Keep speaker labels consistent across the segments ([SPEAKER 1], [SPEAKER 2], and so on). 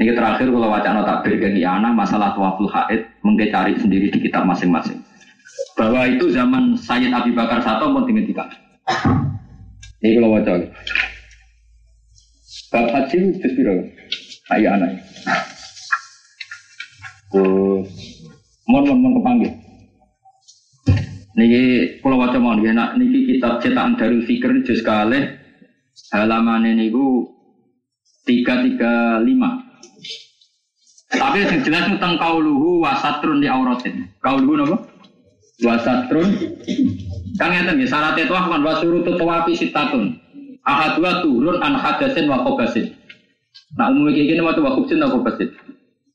[SPEAKER 1] Ini terakhir kalau wacana takbir ke anak masalah tawaful haid mungkin cari sendiri di kitab masing-masing. Bahwa itu zaman Sayyid Abi Bakar Sato pun dihentikan. Ini kalau wacana. Bab haji itu biro. Ayo anak. Terus, mohon mohon mohon kepanggil. Niki kalau wajah mohon nak niki kitab cetakan dari Fikr juz kali halaman ini ku tiga tiga lima. Tapi yang jelas tentang kauluhu wasatrun di auratin. Kauluhu apa? Wasatrun. Kang ngeten nggih syarat itu kan wasurutut tawafi sitatun. Ahadua turun an hadasin wa qabasin. Nah umumnya kayak gini waktu wakubsin wa qabasin.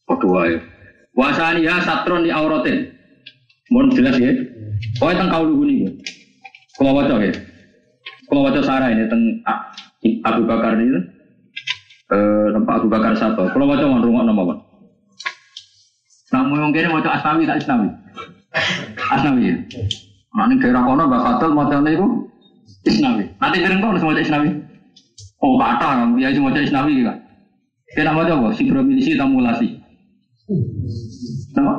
[SPEAKER 1] Padha wae. Wasaniha satrun di auratin. Mohon jelas ya. Oh tentang kauluhu niku. Kalau waca ya. Kalau waca sarah ini tentang Abu Bakar ini eh tempat Abu Bakar satu. Kalau waca rumah nama apa? Namun mungkin mau asnawi tak asnawi. Asnawi ya. Nanti daerah kono Mbak Fatul mau itu Isnawi. Nanti kirim kau semua Isnawi. Oh kata, ya semua Isnawi kan. Mau coba sinkronisasi tamulasi. Nama?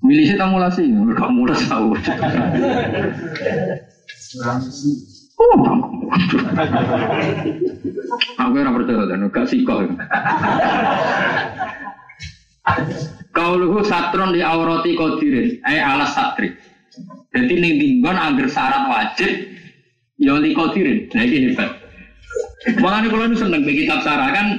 [SPEAKER 1] Milisi tamulasi, mereka mulai tahu. Oh, Aku ora percaya dan gak siko. Kauluhu satron di aurati kodirin, eh alas satri. Jadi ning dinggon angger syarat wajib ya li kodirin. Nah ini hebat. Makanya kalau ini seneng di kitab sarah kan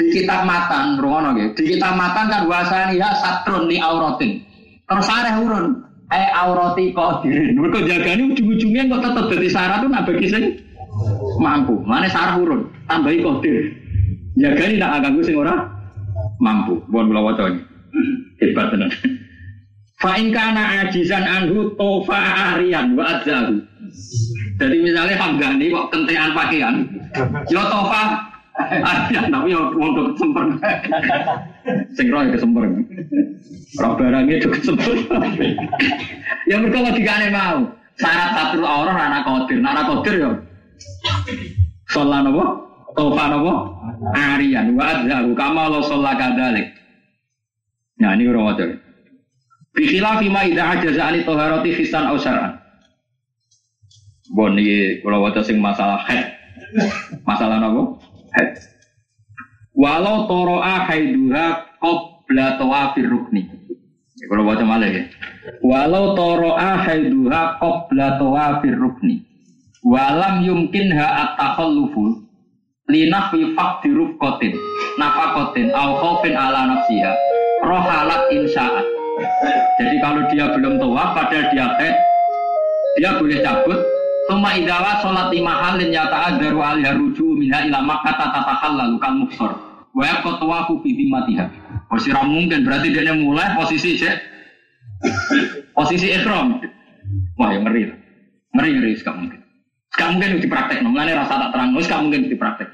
[SPEAKER 1] di kitab matan, rono gitu. Di kitab matan kan wasani ya satron di auratin. Terus ada urun, eh aurati kodirin. Mereka jagani ujung-ujungnya kok tetap jadi syarat tuh nabagi sing mampu. Mana sarah urun, tambahi kodir. Jagani tak ganggu sing ora mampu. Bukan kula waca ini. Hebat tenan. Fa in kana ajizan anhu tofa arian wa adzahu. Jadi misalnya Hamgani kok kentean pakaian, yo tofa arian tapi yo untuk kesemper. Sing roy kesemper. Roh barangnya itu kesemper. ya mereka logikane mau. Syarat satu orang anak kodir, anak kodir yo. Sholat apa? Tofa apa? Arian wa adzahu kama lo sholat kadalik. Nah ini orang wajar. Bikhilah fima idha ajaza ani toharoti fisan au syar'an. Bon ini kalau wajar sing masalah head. Masalah apa? Head. Walau toro'a haiduha qabla tawafir rukni. Kalau wajar malah ya. Walau toro'a haiduha qabla tawafir rukni. Walam yumkin ha at-takhallufu linah fi fakti rufqatin nafakotin au khaufin ala nafsiha rohalat insyaat. Jadi kalau dia belum tua padahal dia head dia boleh cabut. Tuma idawa sholat lima halin yata adaru alih ruju minha ilama kata tatahal lalu kan muksor Wa kotua kubi matiha Posisi mungkin berarti dia mulai posisi cek posisi ikhram. Wah yang ngeri Ngeri ngeri mungkin Gak mungkin dipraktek, namanya rasa tak terang, gak mungkin dipraktek.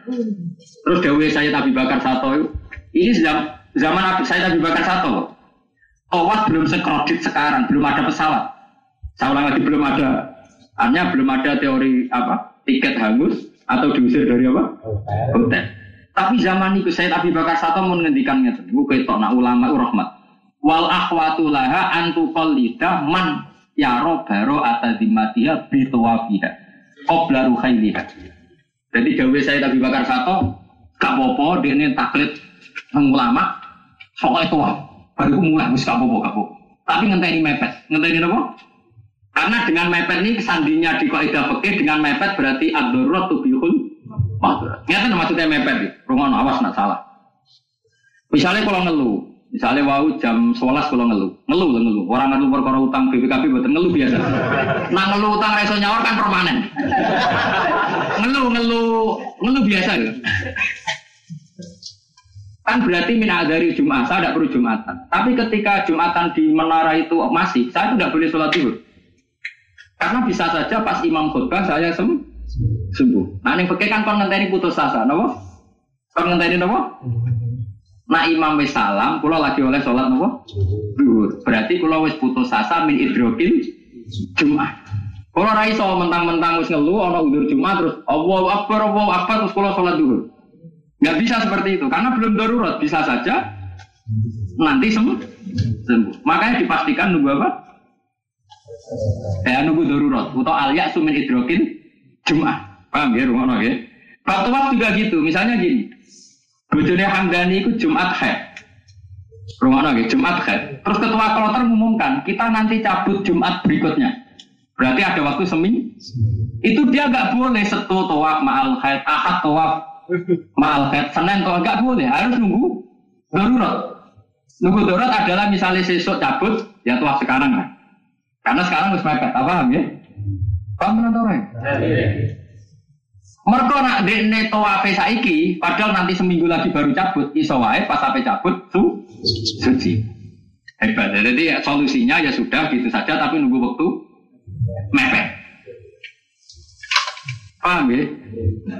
[SPEAKER 1] Terus Dewi saya Nabi Bakar Sato ini zaman zaman saya Nabi Bakar Sato, Tawaf belum sekredit sekarang, belum ada pesawat. Saya ulang lagi belum ada, hanya belum ada teori apa tiket hangus atau diusir dari apa hotel. Tapi zaman itu saya Nabi Bakar Sato mau menghentikan itu, gue ketok nak ulama rahmat. Wal akhwatu laha antuqallida man yaro baro atadimatiha bitawafiha qabla ruhailiha. Jadi gawe saya Nabi Bakar Sato gak popo dia ini taklid ulama itu baru mulai wis gak popo gak. Tapi ngenteni mepet, ngenteni apa? Karena dengan mepet ini kesandinya di kaidah fikih dengan mepet berarti ad-darurat tubihul mahdurat. Maksudnya mepet. Rungono awas nak salah. Misalnya kalau ngeluh, misalnya wau jam 11 kalau ngeluh, ngeluh lah ngeluh. Orang ngeluh perkara utang BPKB betul ngeluh biasa. Nah ngeluh utang reso nyaur kan permanen. Ngeluh ngeluh ngeluh biasa ya. Kan berarti min dari Jumat, saya tidak perlu Jumatan. Tapi ketika Jumatan di menara itu masih, saya tidak boleh sholat zuhur. Karena bisa saja pas imam khutbah saya sem sembuh. Nah ini pakai kan ngenteni putus asa, nopo? Kon ngenteni nopo? Nah imam wis salam, kula lagi oleh sholat nopo? Berarti kula wis putus asa min idrokin Jumat. Kalau rai so mentang-mentang wis ngeluh ana udur Jumat terus Allahu Akbar Allahu Akbar terus kula sholat zuhur. Nggak bisa seperti itu karena belum darurat bisa saja nanti sembuh. sembuh. Makanya dipastikan nunggu apa? Ya nunggu darurat atau aliak sumin hidrokin Jumat. Paham ya rumah ya? Fatwa juga gitu. Misalnya gini. Bojone Hamdani itu Jumat haid. Rumah lagi Jumat haid. Terus ketua kloter mengumumkan kita nanti cabut Jumat berikutnya. Berarti ada waktu seminggu. Itu dia nggak boleh setu tawaf ma'al haid, ahad tawaf ma'al haid, senin tawaf nggak boleh. Harus nunggu darurat. Nunggu darurat adalah misalnya sesuk cabut, ya tuah sekarang kan. Karena sekarang harus mepet, apa paham ya? Paham tenan orang? Mereka nak dekne tawafe saiki, padahal nanti seminggu lagi baru cabut, iso wae pas sampai cabut su suci. Hebat. Jadi ya, solusinya ya sudah gitu saja, tapi nunggu waktu mepet. Paham ya?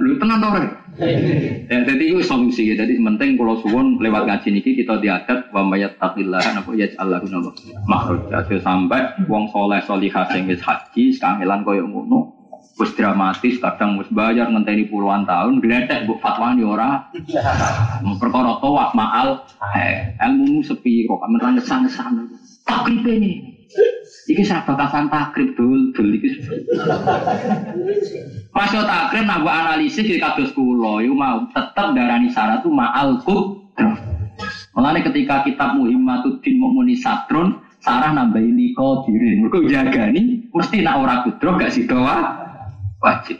[SPEAKER 1] Lu tenang orang. Ya, jadi itu solusi ya. Jadi penting kalau suwon lewat ngaji niki kita diadat wa mayat takillah apa ya Allah nama makhluk. Jadi sampai wong soleh solihah sing wis haji kangelan koyo ngono wis dramatis kadang wis bayar ngenteni puluhan tahun gledek mbok fatwa yo ora perkara tawaf maal eh ilmu sepi kok kamen ngesan-ngesan takribe ini Iki sahabat kasan takrib dul dul iki. Pas yo takrib analisis di kados kula mau tetep darani syarat tu ma'al kudrah. Mulane ketika kitab Muhimmatuddin Mukmini Satrun Sarah nambahi liko diri. Mergo jagani mesti nak ora kudro gak sido wajib.